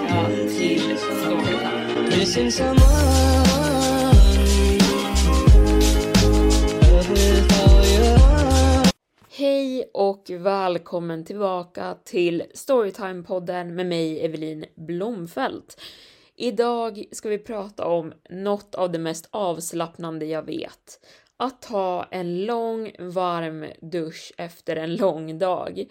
Storytime. Missing someone. Hej och välkommen tillbaka till Storytime-podden med mig Evelin Blomfelt. Idag ska vi prata om något av det mest avslappnande jag vet. Att ta en lång varm dusch efter en lång dag.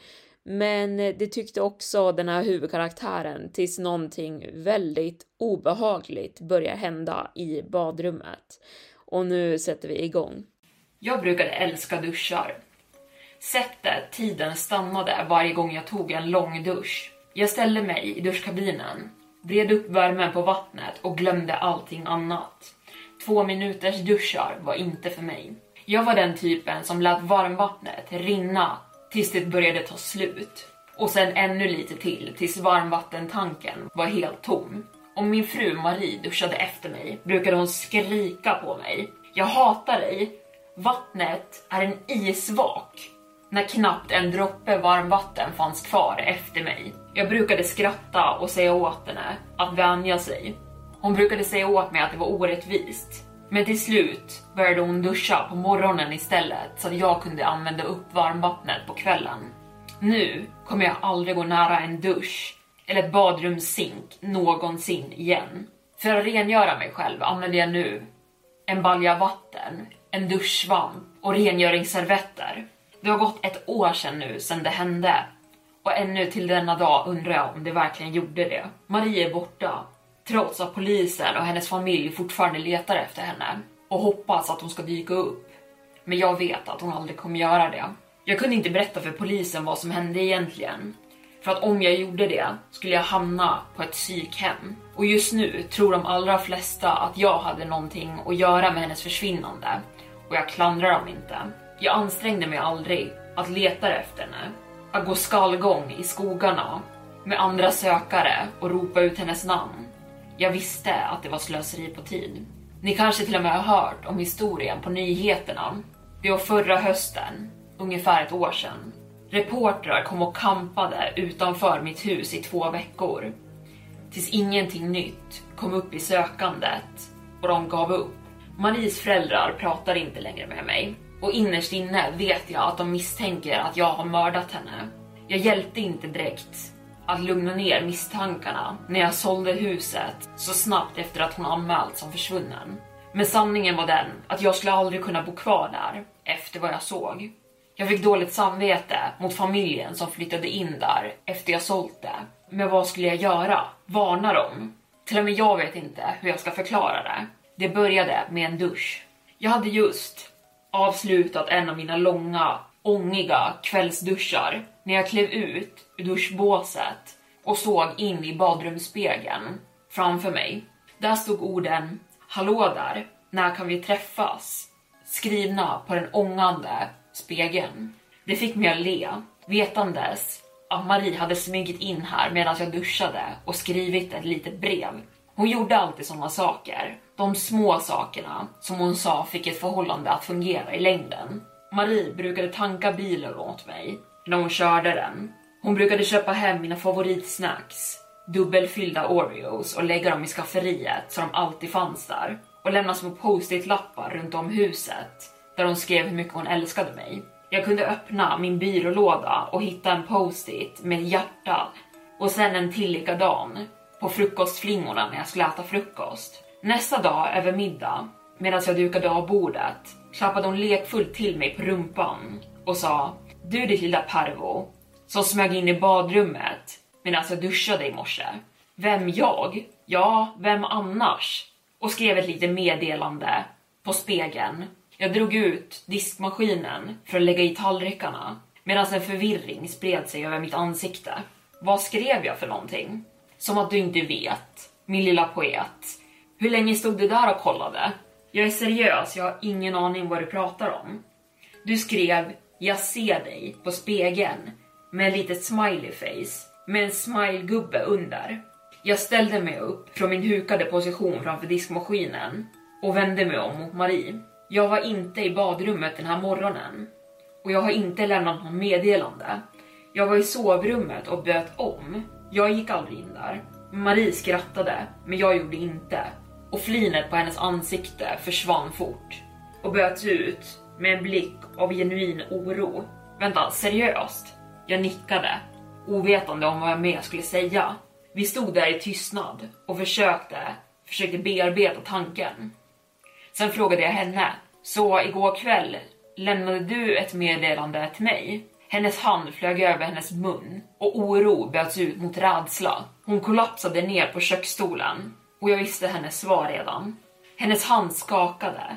Men eh, det tyckte också den här huvudkaraktären tills någonting väldigt obehagligt börjar hända i badrummet. Och nu sätter vi igång. Jag brukade älska duschar. Sättet tiden stannade varje gång jag tog en lång dusch. Jag ställde mig i duschkabinen, vred upp värmen på vattnet och glömde allting annat. Två minuters duschar var inte för mig. Jag var den typen som lät varmvattnet rinna tills det började ta slut. Och sen ännu lite till tills varmvattentanken var helt tom. Om min fru Marie duschade efter mig brukade hon skrika på mig. Jag hatar dig. Vattnet är en isvak. När knappt en droppe varmvatten fanns kvar efter mig. Jag brukade skratta och säga åt henne att vänja sig. Hon brukade säga åt mig att det var orättvist. Men till slut började hon duscha på morgonen istället så att jag kunde använda upp varmvattnet på kvällen. Nu kommer jag aldrig gå nära en dusch eller ett badrumssink någonsin igen. För att rengöra mig själv använder jag nu en balja vatten, en duschsvamp och rengöringsservetter. Det har gått ett år sedan nu sedan det hände och ännu till denna dag undrar jag om det verkligen gjorde det. Marie är borta trots att polisen och hennes familj fortfarande letar efter henne och hoppas att hon ska dyka upp. Men jag vet att hon aldrig kommer göra det. Jag kunde inte berätta för polisen vad som hände egentligen. För att om jag gjorde det skulle jag hamna på ett psykhem. Och just nu tror de allra flesta att jag hade någonting att göra med hennes försvinnande. Och jag klandrar dem inte. Jag ansträngde mig aldrig att leta efter henne. Att gå skallgång i skogarna med andra sökare och ropa ut hennes namn. Jag visste att det var slöseri på tid. Ni kanske till och med har hört om historien på nyheterna. Det var förra hösten, ungefär ett år sedan. Reportrar kom och kampade utanför mitt hus i två veckor. Tills ingenting nytt kom upp i sökandet och de gav upp. Maries föräldrar pratar inte längre med mig och innerst inne vet jag att de misstänker att jag har mördat henne. Jag hjälpte inte direkt att lugna ner misstankarna när jag sålde huset så snabbt efter att hon anmälts som försvunnen. Men sanningen var den att jag skulle aldrig kunna bo kvar där efter vad jag såg. Jag fick dåligt samvete mot familjen som flyttade in där efter jag sålt det. Men vad skulle jag göra? Varna dem? Till och med jag vet inte hur jag ska förklara det. Det började med en dusch. Jag hade just avslutat en av mina långa, ångiga kvällsduschar när jag klev ut ur duschbåset och såg in i badrumsspegeln framför mig. Där stod orden Hallå där, när kan vi träffas? Skrivna på den ångande spegeln. Det fick mig att le, vetandes att Marie hade smugit in här medan jag duschade och skrivit ett litet brev. Hon gjorde alltid sådana saker. De små sakerna som hon sa fick ett förhållande att fungera i längden. Marie brukade tanka bilen åt mig när hon körde den. Hon brukade köpa hem mina favoritsnacks, dubbelfyllda Oreos och lägga dem i skafferiet så de alltid fanns där och lämna små post-it-lappar runt om huset där hon skrev hur mycket hon älskade mig. Jag kunde öppna min byrålåda och hitta en post-it med hjärta och sen en till likadan på frukostflingorna när jag skulle äta frukost. Nästa dag över middag, medan jag dukade av bordet, klappade hon lekfullt till mig på rumpan och sa Du ditt lilla pervo, som smög in i badrummet medan jag alltså duschade i morse. Vem jag? Ja, vem annars? Och skrev ett litet meddelande på spegeln. Jag drog ut diskmaskinen för att lägga i tallrikarna medan en förvirring spred sig över mitt ansikte. Vad skrev jag för någonting? Som att du inte vet, min lilla poet. Hur länge stod du där och kollade? Jag är seriös, jag har ingen aning vad du pratar om. Du skrev “Jag ser dig” på spegeln med ett litet smiley face med en smilegubbe under. Jag ställde mig upp från min hukade position framför diskmaskinen och vände mig om mot Marie. Jag var inte i badrummet den här morgonen och jag har inte lämnat något meddelande. Jag var i sovrummet och böt om. Jag gick aldrig in där. Marie skrattade, men jag gjorde inte. Och flinet på hennes ansikte försvann fort och böts ut med en blick av genuin oro. Vänta, seriöst? Jag nickade, ovetande om vad jag mer skulle säga. Vi stod där i tystnad och försökte, försökte bearbeta tanken. Sen frågade jag henne, så igår kväll lämnade du ett meddelande till mig? Hennes hand flög över hennes mun och oro böts ut mot rädsla. Hon kollapsade ner på köksstolen och jag visste hennes svar redan. Hennes hand skakade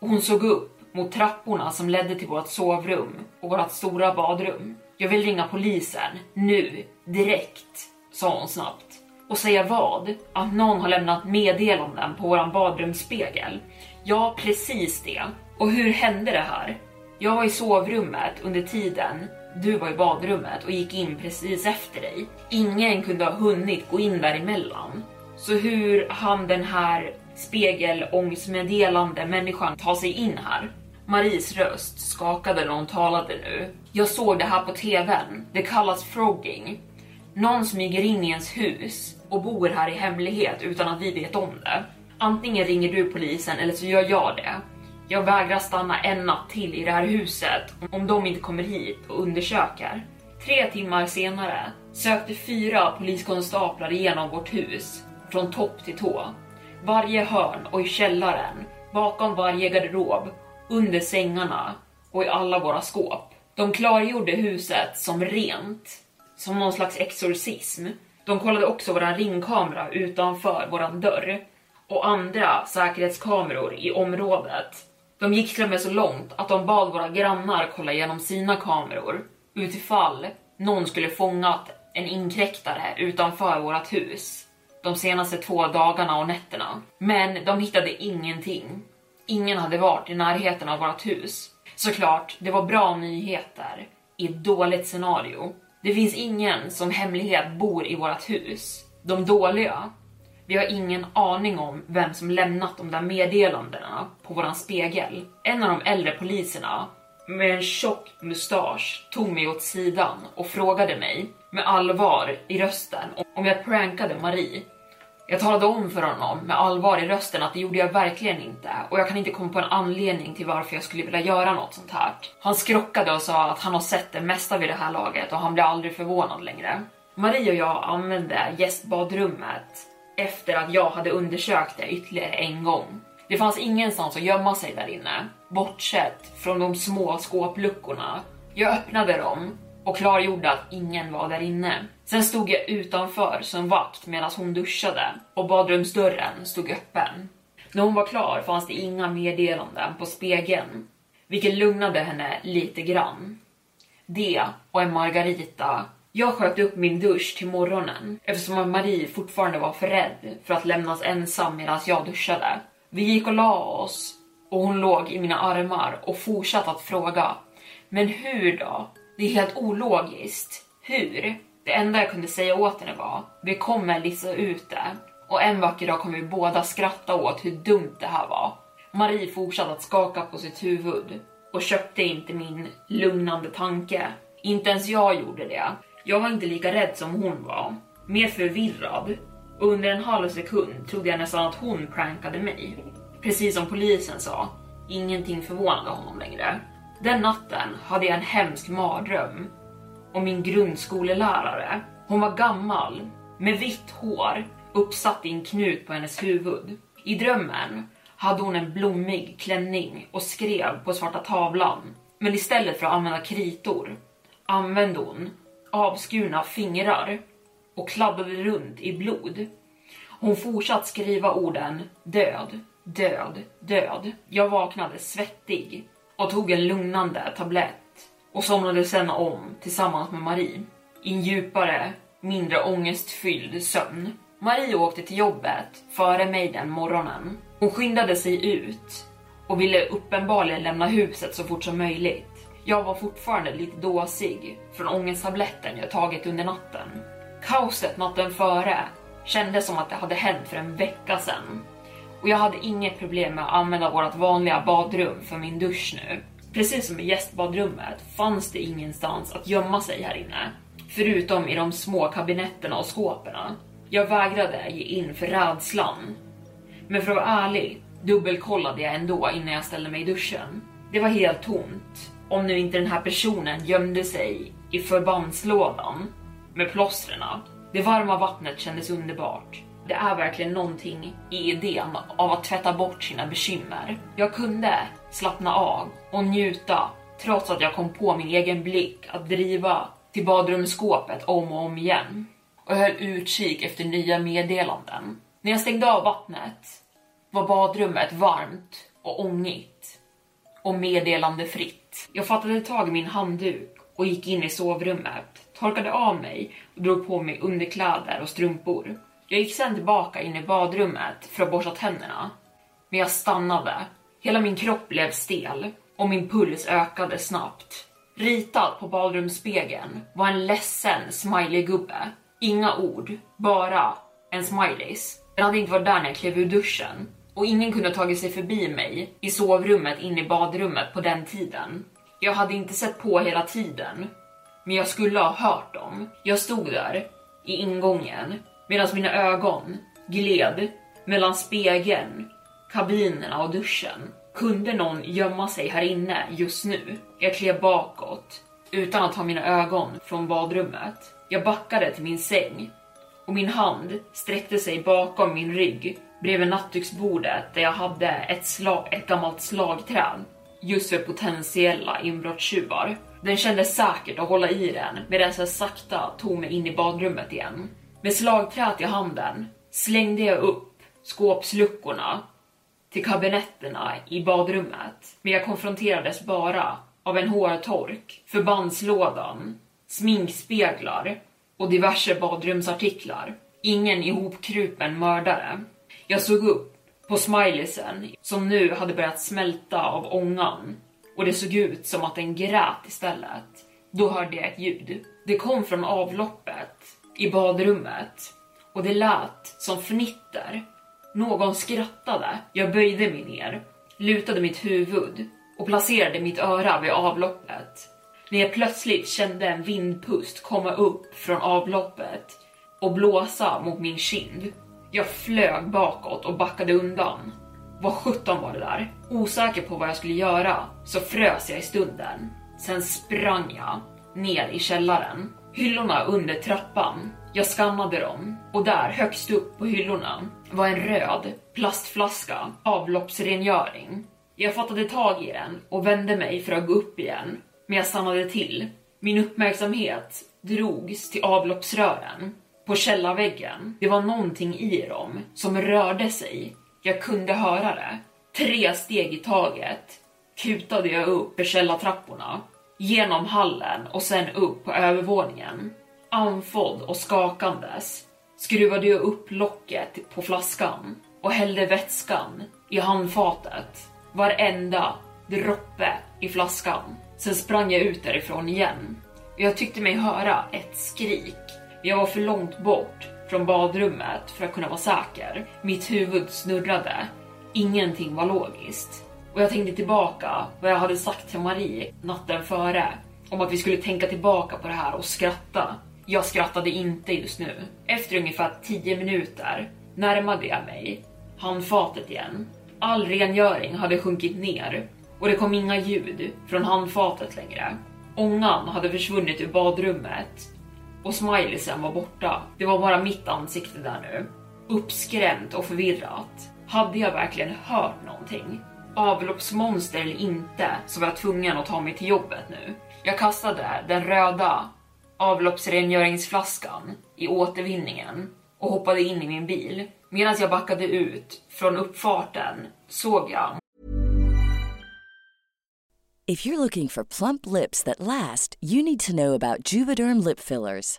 och hon såg upp mot trapporna som ledde till vårt sovrum och vårt stora badrum. Jag vill ringa polisen, nu, direkt, sa hon snabbt. Och säga vad? Att någon har lämnat meddelanden på våran badrumsspegel? Ja, precis det. Och hur hände det här? Jag var i sovrummet under tiden du var i badrummet och gick in precis efter dig. Ingen kunde ha hunnit gå in däremellan. Så hur hann den här spegelångestmeddelande människan ta sig in här? Maries röst skakade när hon talade nu. Jag såg det här på TVn. Det kallas frogging. Någon smyger in i ens hus och bor här i hemlighet utan att vi vet om det. Antingen ringer du polisen eller så gör jag det. Jag vägrar stanna en natt till i det här huset om de inte kommer hit och undersöker. Tre timmar senare sökte fyra poliskonstaplar igenom vårt hus från topp till tå. Varje hörn och i källaren, bakom varje garderob, under sängarna och i alla våra skåp. De klargjorde huset som rent, som någon slags exorcism. De kollade också våran ringkamera utanför våran dörr och andra säkerhetskameror i området. De gick till och med så långt att de bad våra grannar kolla igenom sina kameror utifall någon skulle fångat en inkräktare utanför vårt hus de senaste två dagarna och nätterna. Men de hittade ingenting. Ingen hade varit i närheten av vårt hus. Såklart, det var bra nyheter i ett dåligt scenario. Det finns ingen som hemlighet bor i vårt hus. De dåliga, vi har ingen aning om vem som lämnat de där meddelandena på våran spegel. En av de äldre poliserna med en tjock mustasch tog mig åt sidan och frågade mig med allvar i rösten om jag prankade Marie. Jag talade om för honom med allvar i rösten att det gjorde jag verkligen inte och jag kan inte komma på en anledning till varför jag skulle vilja göra något sånt här. Han skrockade och sa att han har sett det mesta vid det här laget och han blir aldrig förvånad längre. Marie och jag använde gästbadrummet efter att jag hade undersökt det ytterligare en gång. Det fanns ingenstans att gömma sig där inne, bortsett från de små skåpluckorna. Jag öppnade dem och klargjorde att ingen var där inne. Sen stod jag utanför som vakt medan hon duschade och badrumsdörren stod öppen. När hon var klar fanns det inga meddelanden på spegeln, vilket lugnade henne lite grann. Det och en margarita. Jag sköt upp min dusch till morgonen eftersom Marie fortfarande var för rädd för att lämnas ensam medan jag duschade. Vi gick och la oss och hon låg i mina armar och fortsatte att fråga. Men hur då? Det är helt ologiskt. Hur? Det enda jag kunde säga åt henne var, vi kommer lista ut det. Och en vacker dag kommer vi båda skratta åt hur dumt det här var. Marie fortsatte att skaka på sitt huvud och köpte inte min lugnande tanke. Inte ens jag gjorde det. Jag var inte lika rädd som hon var. Mer förvirrad. Och under en halv sekund trodde jag nästan att hon prankade mig. Precis som polisen sa, ingenting förvånade honom längre. Den natten hade jag en hemsk mardröm om min grundskolelärare. Hon var gammal, med vitt hår uppsatt i en knut på hennes huvud. I drömmen hade hon en blommig klänning och skrev på svarta tavlan. Men istället för att använda kritor använde hon avskurna fingrar och kladdade runt i blod. Hon fortsatte skriva orden död, död, död. Jag vaknade svettig och tog en lugnande tablett och somnade sen om tillsammans med Marie i en djupare, mindre ångestfylld sömn. Marie åkte till jobbet före mig den morgonen. Hon skyndade sig ut och ville uppenbarligen lämna huset så fort som möjligt. Jag var fortfarande lite dåsig från ångesttabletten jag tagit under natten. Kaoset natten före kändes som att det hade hänt för en vecka sedan och jag hade inget problem med att använda vårt vanliga badrum för min dusch nu. Precis som i gästbadrummet fanns det ingenstans att gömma sig här inne, förutom i de små kabinetterna och skåpen. Jag vägrade ge in för rädslan. Men för att vara ärlig dubbelkollade jag ändå innan jag ställde mig i duschen. Det var helt tomt, om nu inte den här personen gömde sig i förbandslådan med plåstren. Det varma vattnet kändes underbart. Det är verkligen någonting i idén av att tvätta bort sina bekymmer. Jag kunde slappna av och njuta trots att jag kom på min egen blick att driva till badrumsskåpet om och om igen. Och jag höll utkik efter nya meddelanden. När jag stängde av vattnet var badrummet varmt och ångigt och meddelandefritt. Jag fattade tag i min handduk och gick in i sovrummet, torkade av mig och drog på mig underkläder och strumpor. Jag gick sen tillbaka in i badrummet för att borsta tänderna. Men jag stannade. Hela min kropp blev stel och min puls ökade snabbt. Ritad på badrumsspegeln var en ledsen smiley-gubbe. Inga ord, bara en smileys. Den hade inte varit där när jag klev ur duschen och ingen kunde tagit sig förbi mig i sovrummet in i badrummet på den tiden. Jag hade inte sett på hela tiden, men jag skulle ha hört dem. Jag stod där i ingången medan mina ögon gled mellan spegeln, kabinerna och duschen. Kunde någon gömma sig här inne just nu? Jag klev bakåt utan att ta mina ögon från badrummet. Jag backade till min säng och min hand sträckte sig bakom min rygg bredvid nattduksbordet där jag hade ett, slag, ett gammalt slagträd just för potentiella inbrottstjuvar. Den kändes säkert att hålla i den medan jag sakta tog mig in i badrummet igen. Med slagträet i handen slängde jag upp skåpsluckorna till kabinetterna i badrummet, men jag konfronterades bara av en hårtork, förbandslådan, sminkspeglar och diverse badrumsartiklar. Ingen ihopkrupen mördare. Jag såg upp på smileysen som nu hade börjat smälta av ångan och det såg ut som att den grät istället. Då hörde jag ett ljud. Det kom från avloppet i badrummet och det lät som fnitter. Någon skrattade. Jag böjde mig ner, lutade mitt huvud och placerade mitt öra vid avloppet. När jag plötsligt kände en vindpust komma upp från avloppet och blåsa mot min kind. Jag flög bakåt och backade undan. Vad sjutton var det där? Osäker på vad jag skulle göra så frös jag i stunden. Sen sprang jag ner i källaren. Hyllorna under trappan. Jag skannade dem och där högst upp på hyllorna var en röd plastflaska avloppsrengöring. Jag fattade tag i den och vände mig för att gå upp igen, men jag stannade till. Min uppmärksamhet drogs till avloppsrören på källarväggen. Det var någonting i dem som rörde sig. Jag kunde höra det. Tre steg i taget kutade jag upp för källartrapporna, genom hallen och sen upp på övervåningen. Andfådd och skakandes skruvade jag upp locket på flaskan och hällde vätskan i handfatet. Varenda droppe i flaskan. Sen sprang jag ut därifrån igen. Jag tyckte mig höra ett skrik. Jag var för långt bort från badrummet för att kunna vara säker. Mitt huvud snurrade. Ingenting var logiskt. Och jag tänkte tillbaka vad jag hade sagt till Marie natten före om att vi skulle tänka tillbaka på det här och skratta. Jag skrattade inte just nu. Efter ungefär 10 minuter närmade jag mig handfatet igen. All rengöring hade sjunkit ner och det kom inga ljud från handfatet längre. Ångan hade försvunnit ur badrummet och smileysen var borta. Det var bara mitt ansikte där nu. Uppskrämt och förvirrat. Hade jag verkligen hört någonting? Avloppsmonster eller inte så var jag tvungen att ta mig till jobbet nu. Jag kastade den röda avloppsrengöringsflaskan i återvinningen och hoppade in i min bil. Medan jag backade ut från uppfarten såg jag If you're looking for plump lips that last, you need to know about Juvederm lip fillers.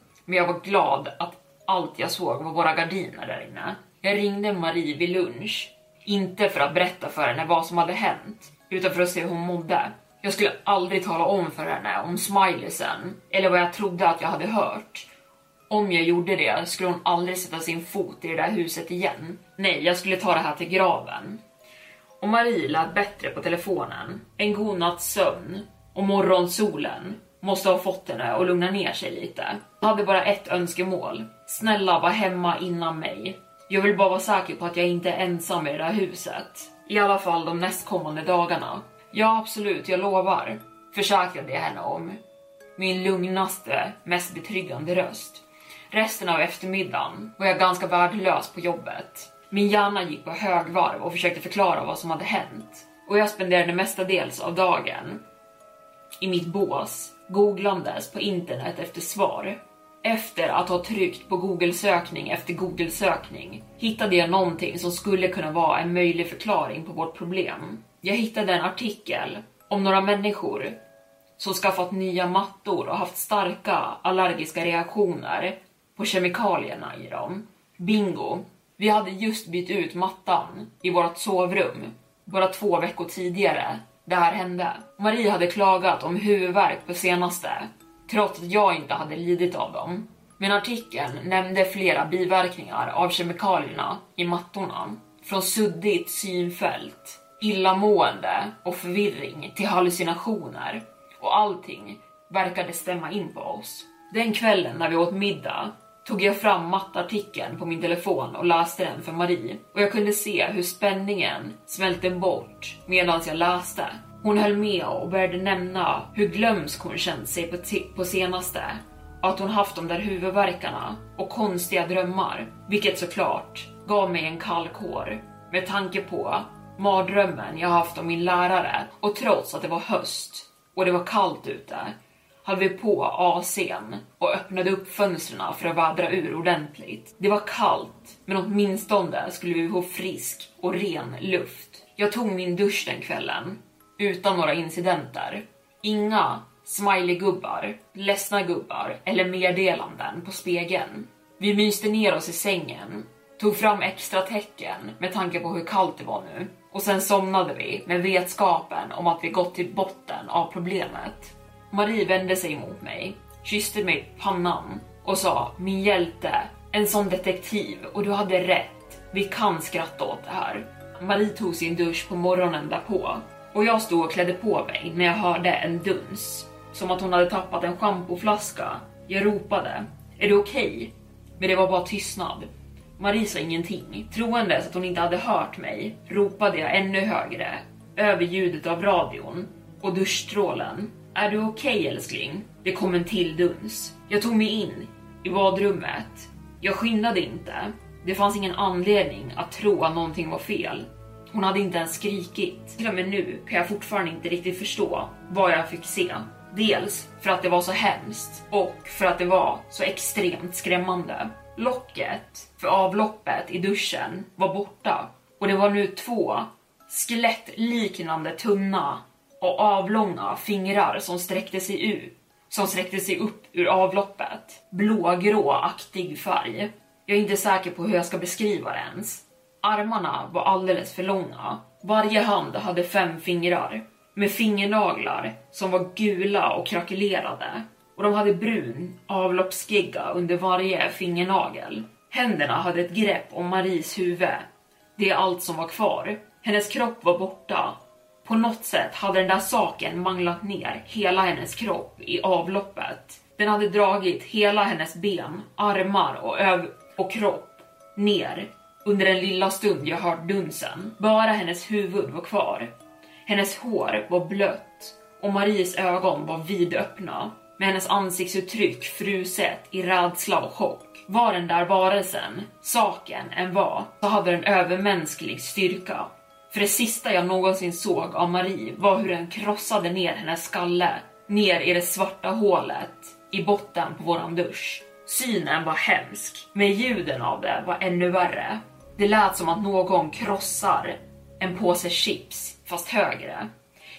men jag var glad att allt jag såg var våra gardiner där inne. Jag ringde Marie vid lunch, inte för att berätta för henne vad som hade hänt, utan för att se hur hon mådde. Jag skulle aldrig tala om för henne om smileysen, eller vad jag trodde att jag hade hört. Om jag gjorde det skulle hon aldrig sätta sin fot i det där huset igen. Nej, jag skulle ta det här till graven. Och Marie lät bättre på telefonen. En god natts sömn och morgonsolen måste ha fått henne att lugna ner sig lite. Jag hade bara ett önskemål. Snälla var hemma innan mig. Jag vill bara vara säker på att jag inte är ensam i det här huset. I alla fall de nästkommande dagarna. Ja, absolut, jag lovar. Försäkrade jag henne om. Min lugnaste, mest betryggande röst. Resten av eftermiddagen var jag ganska värdelös på jobbet. Min hjärna gick på högvarv och försökte förklara vad som hade hänt. Och jag spenderade mestadels av dagen i mitt bås googlandes på internet efter svar. Efter att ha tryckt på Google sökning efter Google sökning hittade jag någonting som skulle kunna vara en möjlig förklaring på vårt problem. Jag hittade en artikel om några människor som skaffat nya mattor och haft starka allergiska reaktioner på kemikalierna i dem. Bingo! Vi hade just bytt ut mattan i vårt sovrum bara två veckor tidigare det här hände. Marie hade klagat om huvudvärk på senaste, trots att jag inte hade lidit av dem. Men artikeln nämnde flera biverkningar av kemikalierna i mattorna. Från suddigt synfält, illamående och förvirring till hallucinationer. Och allting verkade stämma in på oss. Den kvällen när vi åt middag tog jag fram mattartikeln på min telefon och läste den för Marie. Och jag kunde se hur spänningen smälte bort medan jag läste. Hon höll med och började nämna hur glömsk hon känt sig på, på senaste. Att hon haft de där huvudvärkarna och konstiga drömmar. Vilket såklart gav mig en kall kår. Med tanke på mardrömmen jag haft om min lärare. Och trots att det var höst och det var kallt ute höll vi på AC'n och öppnade upp fönstren för att vädra ur ordentligt. Det var kallt, men åtminstone skulle vi få frisk och ren luft. Jag tog min dusch den kvällen, utan några incidenter. Inga smileygubbar, ledsna gubbar eller meddelanden på spegeln. Vi myste ner oss i sängen, tog fram extra tecken med tanke på hur kallt det var nu och sen somnade vi med vetskapen om att vi gått till botten av problemet. Marie vände sig mot mig, kysste mig på pannan och sa min hjälte, en sån detektiv och du hade rätt. Vi kan skratta åt det här. Marie tog sin dusch på morgonen därpå och jag stod och klädde på mig när jag hörde en duns. Som att hon hade tappat en schampoflaska. Jag ropade, är det okej? Okay? Men det var bara tystnad. Marie sa ingenting. Troendes att hon inte hade hört mig ropade jag ännu högre över ljudet av radion och duschstrålen. Är du okej älskling? Det kom en till duns. Jag tog mig in i badrummet. Jag skyndade inte. Det fanns ingen anledning att tro att någonting var fel. Hon hade inte ens skrikit. Till och med nu kan jag fortfarande inte riktigt förstå vad jag fick se. Dels för att det var så hemskt och för att det var så extremt skrämmande. Locket för avloppet i duschen var borta och det var nu två skelettliknande tunna och avlånga fingrar som sträckte sig ut som sträckte sig upp ur avloppet. Blågråaktig färg. Jag är inte säker på hur jag ska beskriva det ens. Armarna var alldeles för långa. Varje hand hade fem fingrar med fingernaglar som var gula och krackelerade och de hade brun avloppsgegga under varje fingernagel. Händerna hade ett grepp om Maries huvud. Det är allt som var kvar. Hennes kropp var borta. På något sätt hade den där saken manglat ner hela hennes kropp i avloppet. Den hade dragit hela hennes ben, armar och, öv och kropp ner under den lilla stund jag hört dunsen. Bara hennes huvud var kvar. Hennes hår var blött och Maries ögon var vidöppna med hennes ansiktsuttryck fruset i rädsla och chock. Var den där varelsen, saken, än var, så hade den övermänsklig styrka. För det sista jag någonsin såg av Marie var hur den krossade ner hennes skalle, ner i det svarta hålet i botten på våran dusch. Synen var hemsk, men ljuden av det var ännu värre. Det lät som att någon krossar en påse chips, fast högre.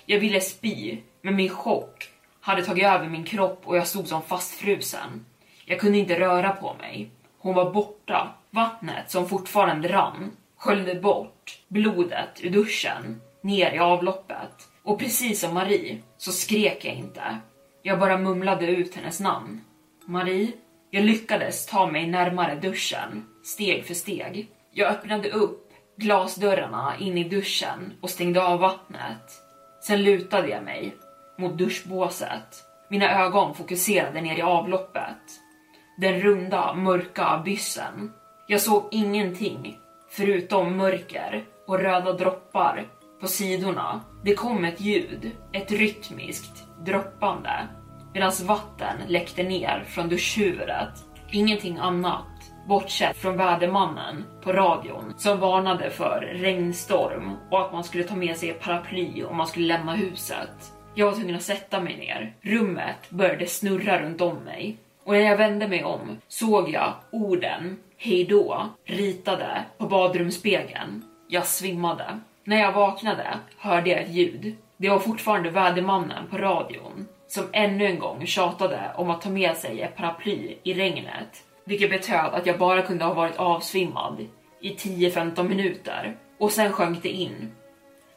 Jag ville spy, men min chock hade tagit över min kropp och jag stod som fastfrusen. Jag kunde inte röra på mig. Hon var borta. Vattnet som fortfarande rann sköljde bort blodet ur duschen ner i avloppet. Och precis som Marie så skrek jag inte. Jag bara mumlade ut hennes namn. Marie? Jag lyckades ta mig närmare duschen, steg för steg. Jag öppnade upp glasdörrarna in i duschen och stängde av vattnet. Sen lutade jag mig mot duschbåset. Mina ögon fokuserade ner i avloppet. Den runda, mörka byssen. Jag såg ingenting förutom mörker och röda droppar på sidorna. Det kom ett ljud, ett rytmiskt droppande medan vatten läckte ner från duschhuvudet. Ingenting annat bortsett från vädermannen på radion som varnade för regnstorm och att man skulle ta med sig ett paraply om man skulle lämna huset. Jag var tvungen att sätta mig ner. Rummet började snurra runt om mig och när jag vände mig om såg jag orden hejdå ritade på badrumsspegeln. Jag svimmade. När jag vaknade hörde jag ett ljud. Det var fortfarande vädermannen på radion som ännu en gång tjatade om att ta med sig ett paraply i regnet, vilket betöd att jag bara kunde ha varit avsvimmad i 10-15 minuter och sen sjönk det in.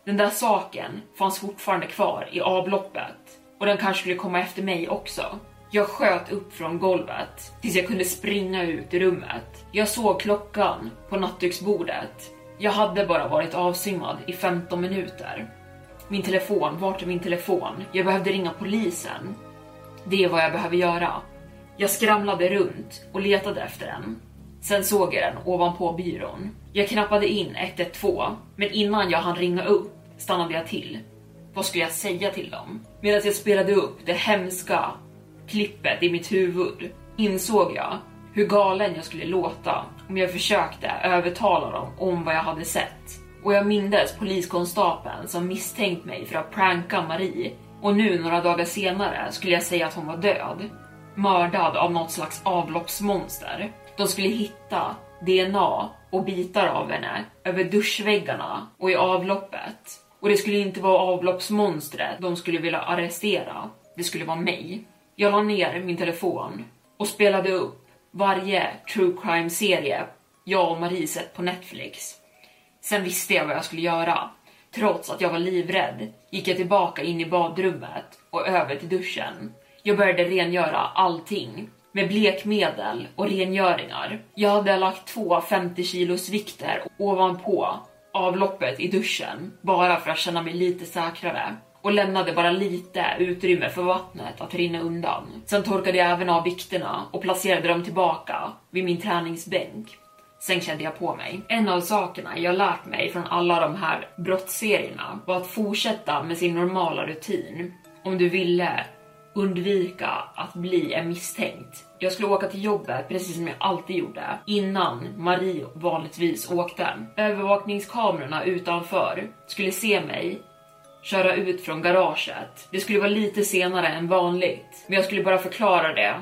Den där saken fanns fortfarande kvar i avloppet och den kanske skulle komma efter mig också. Jag sköt upp från golvet tills jag kunde springa ut i rummet. Jag såg klockan på nattduksbordet. Jag hade bara varit avsvimmad i 15 minuter. Min telefon, vart är min telefon? Jag behövde ringa polisen. Det är vad jag behöver göra. Jag skramlade runt och letade efter den. Sen såg jag den ovanpå byrån. Jag knappade in 112, men innan jag hann ringa upp stannade jag till. Vad skulle jag säga till dem? Medan jag spelade upp det hemska klippet i mitt huvud insåg jag hur galen jag skulle låta om jag försökte övertala dem om vad jag hade sett. Och jag mindes poliskonstapeln som misstänkt mig för att pranka Marie och nu några dagar senare skulle jag säga att hon var död. Mördad av något slags avloppsmonster. De skulle hitta DNA och bitar av henne över duschväggarna och i avloppet. Och det skulle inte vara avloppsmonstret de skulle vilja arrestera. Det skulle vara mig. Jag la ner min telefon och spelade upp varje true crime-serie jag och Marie sett på Netflix. Sen visste jag vad jag skulle göra. Trots att jag var livrädd gick jag tillbaka in i badrummet och över till duschen. Jag började rengöra allting med blekmedel och rengöringar. Jag hade lagt två 50 kilos vikter ovanpå avloppet i duschen bara för att känna mig lite säkrare och lämnade bara lite utrymme för vattnet att rinna undan. Sen torkade jag även av vikterna och placerade dem tillbaka vid min träningsbänk. Sen kände jag på mig. En av sakerna jag lärt mig från alla de här brottsserierna var att fortsätta med sin normala rutin om du ville undvika att bli en misstänkt. Jag skulle åka till jobbet precis som jag alltid gjorde innan Marie vanligtvis åkte. Övervakningskamerorna utanför skulle se mig köra ut från garaget. Det skulle vara lite senare än vanligt, men jag skulle bara förklara det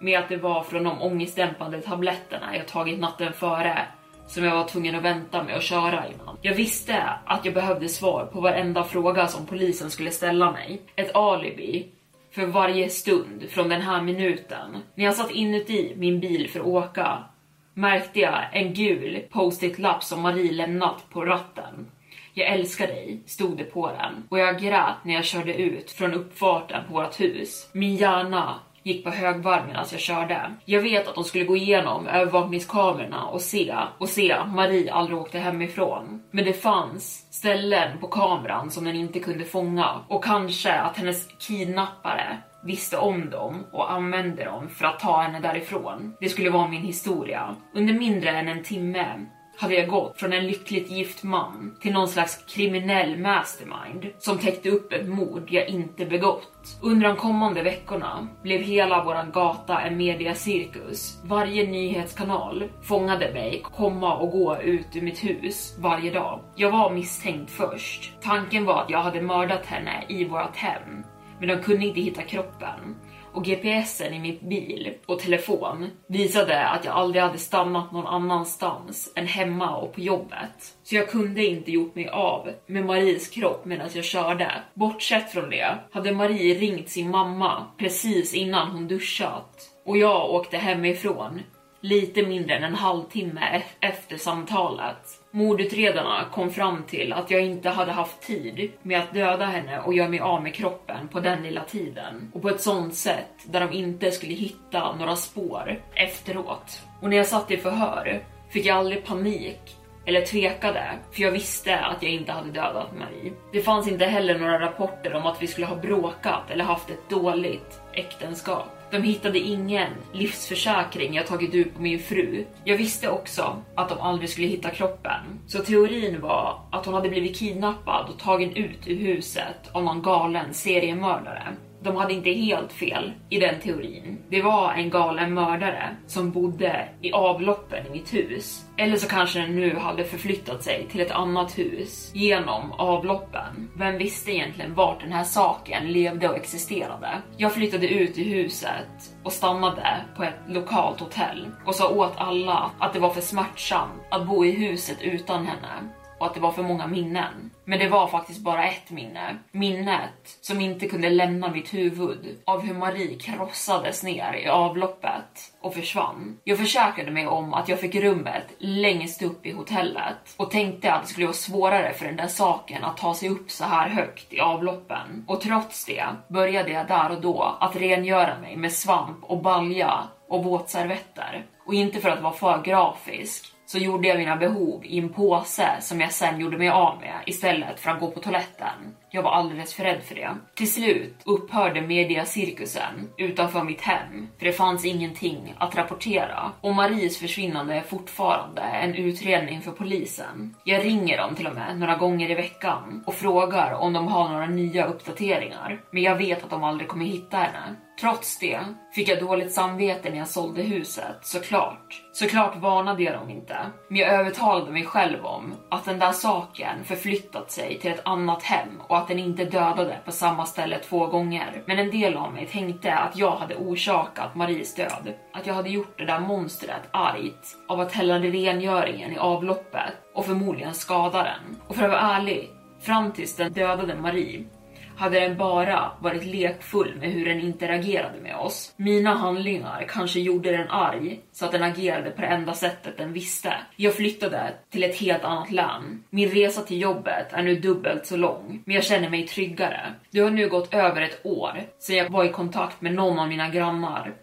med att det var från de ångestdämpande tabletterna jag tagit natten före som jag var tvungen att vänta med att köra innan. Jag visste att jag behövde svar på varenda fråga som polisen skulle ställa mig. Ett alibi för varje stund från den här minuten. När jag satt inuti min bil för att åka märkte jag en gul post-it-lapp som Marie lämnat på ratten. Jag älskar dig, stod det på den. Och jag grät när jag körde ut från uppfarten på vårt hus. Min hjärna gick på högvarv medan jag körde. Jag vet att de skulle gå igenom övervakningskamerorna och se, och se att Marie aldrig åkte hemifrån. Men det fanns ställen på kameran som den inte kunde fånga och kanske att hennes kidnappare visste om dem och använde dem för att ta henne därifrån. Det skulle vara min historia. Under mindre än en timme hade jag gått från en lyckligt gift man till någon slags kriminell mastermind som täckte upp ett mord jag inte begått. Under de kommande veckorna blev hela våran gata en mediacirkus. Varje nyhetskanal fångade mig komma och gå ut ur mitt hus varje dag. Jag var misstänkt först. Tanken var att jag hade mördat henne i vårt hem, men de kunde inte hitta kroppen och GPSen i min bil och telefon visade att jag aldrig hade stannat någon annanstans än hemma och på jobbet. Så jag kunde inte gjort mig av med Maries kropp medan jag körde. Bortsett från det hade Marie ringt sin mamma precis innan hon duschat och jag åkte hemifrån lite mindre än en halvtimme efter samtalet. Mordutredarna kom fram till att jag inte hade haft tid med att döda henne och göra mig av med kroppen på den lilla tiden. Och på ett sånt sätt där de inte skulle hitta några spår efteråt. Och när jag satt i förhör fick jag aldrig panik eller tvekade, för jag visste att jag inte hade dödat Marie. Det fanns inte heller några rapporter om att vi skulle ha bråkat eller haft ett dåligt äktenskap. De hittade ingen livsförsäkring jag tagit ut på min fru. Jag visste också att de aldrig skulle hitta kroppen. Så teorin var att hon hade blivit kidnappad och tagen ut ur huset av någon galen seriemördare. De hade inte helt fel i den teorin. Det var en galen mördare som bodde i avloppen i mitt hus. Eller så kanske den nu hade förflyttat sig till ett annat hus genom avloppen. Vem visste egentligen vart den här saken levde och existerade? Jag flyttade ut ur huset och stannade på ett lokalt hotell och sa åt alla att det var för smärtsamt att bo i huset utan henne och att det var för många minnen. Men det var faktiskt bara ett minne. Minnet som inte kunde lämna mitt huvud av hur Marie krossades ner i avloppet och försvann. Jag försäkrade mig om att jag fick rummet längst upp i hotellet och tänkte att det skulle vara svårare för den där saken att ta sig upp så här högt i avloppen. Och trots det började jag där och då att rengöra mig med svamp och balja och våtservetter. Och inte för att vara för grafisk, så gjorde jag mina behov i en påse som jag sen gjorde mig av med istället för att gå på toaletten. Jag var alldeles för rädd för det. Till slut upphörde mediacirkusen utanför mitt hem, för det fanns ingenting att rapportera. Och Maries försvinnande är fortfarande en utredning för polisen. Jag ringer dem till och med några gånger i veckan och frågar om de har några nya uppdateringar. Men jag vet att de aldrig kommer hitta henne. Trots det fick jag dåligt samvete när jag sålde huset, såklart. Såklart varnade jag dem inte, men jag övertalade mig själv om att den där saken förflyttat sig till ett annat hem och att att den inte dödade på samma ställe två gånger. Men en del av mig tänkte att jag hade orsakat Maries död. Att jag hade gjort det där monstret argt av att hälla rengöringen i avloppet och förmodligen skada den. Och för att vara ärlig, fram tills den dödade Marie hade den bara varit lekfull med hur den interagerade med oss. Mina handlingar kanske gjorde den arg så att den agerade på det enda sättet den visste. Jag flyttade till ett helt annat län. Min resa till jobbet är nu dubbelt så lång, men jag känner mig tryggare. Det har nu gått över ett år sedan jag var i kontakt med någon av mina grannar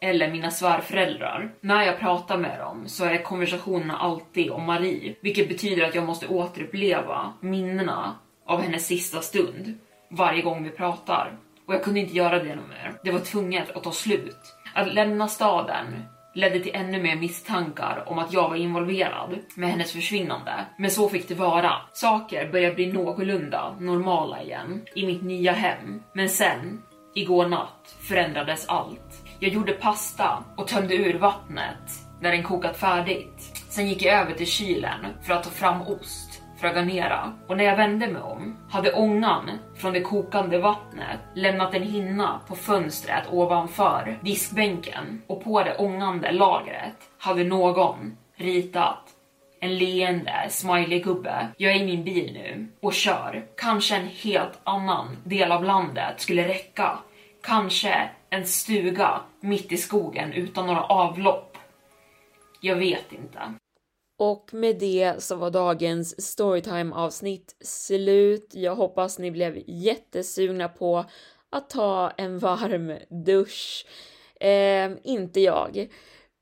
eller mina svärföräldrar. När jag pratar med dem så är konversationerna alltid om Marie, vilket betyder att jag måste återuppleva minnena av hennes sista stund varje gång vi pratar. Och jag kunde inte göra det något mer. Det var tvunget att ta slut. Att lämna staden ledde till ännu mer misstankar om att jag var involverad med hennes försvinnande. Men så fick det vara. Saker började bli någorlunda normala igen i mitt nya hem. Men sen, igår natt, förändrades allt. Jag gjorde pasta och tömde ur vattnet när den kokat färdigt. Sen gick jag över till kylen för att ta fram ost för att garnera och när jag vände mig om hade ångan från det kokande vattnet lämnat en hinna på fönstret ovanför diskbänken och på det ångande lagret hade någon ritat en leende smiley-gubbe. Jag är i min bil nu och kör. Kanske en helt annan del av landet skulle räcka. Kanske en stuga mitt i skogen utan några avlopp. Jag vet inte. Och med det så var dagens storytime avsnitt slut. Jag hoppas ni blev jättesugna på att ta en varm dusch. Eh, inte jag.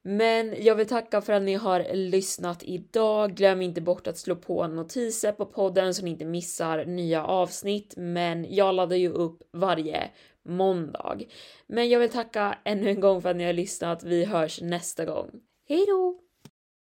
Men jag vill tacka för att ni har lyssnat idag. Glöm inte bort att slå på notiser på podden så ni inte missar nya avsnitt. Men jag laddar ju upp varje måndag. Men jag vill tacka ännu en gång för att ni har lyssnat. Vi hörs nästa gång. Hej då!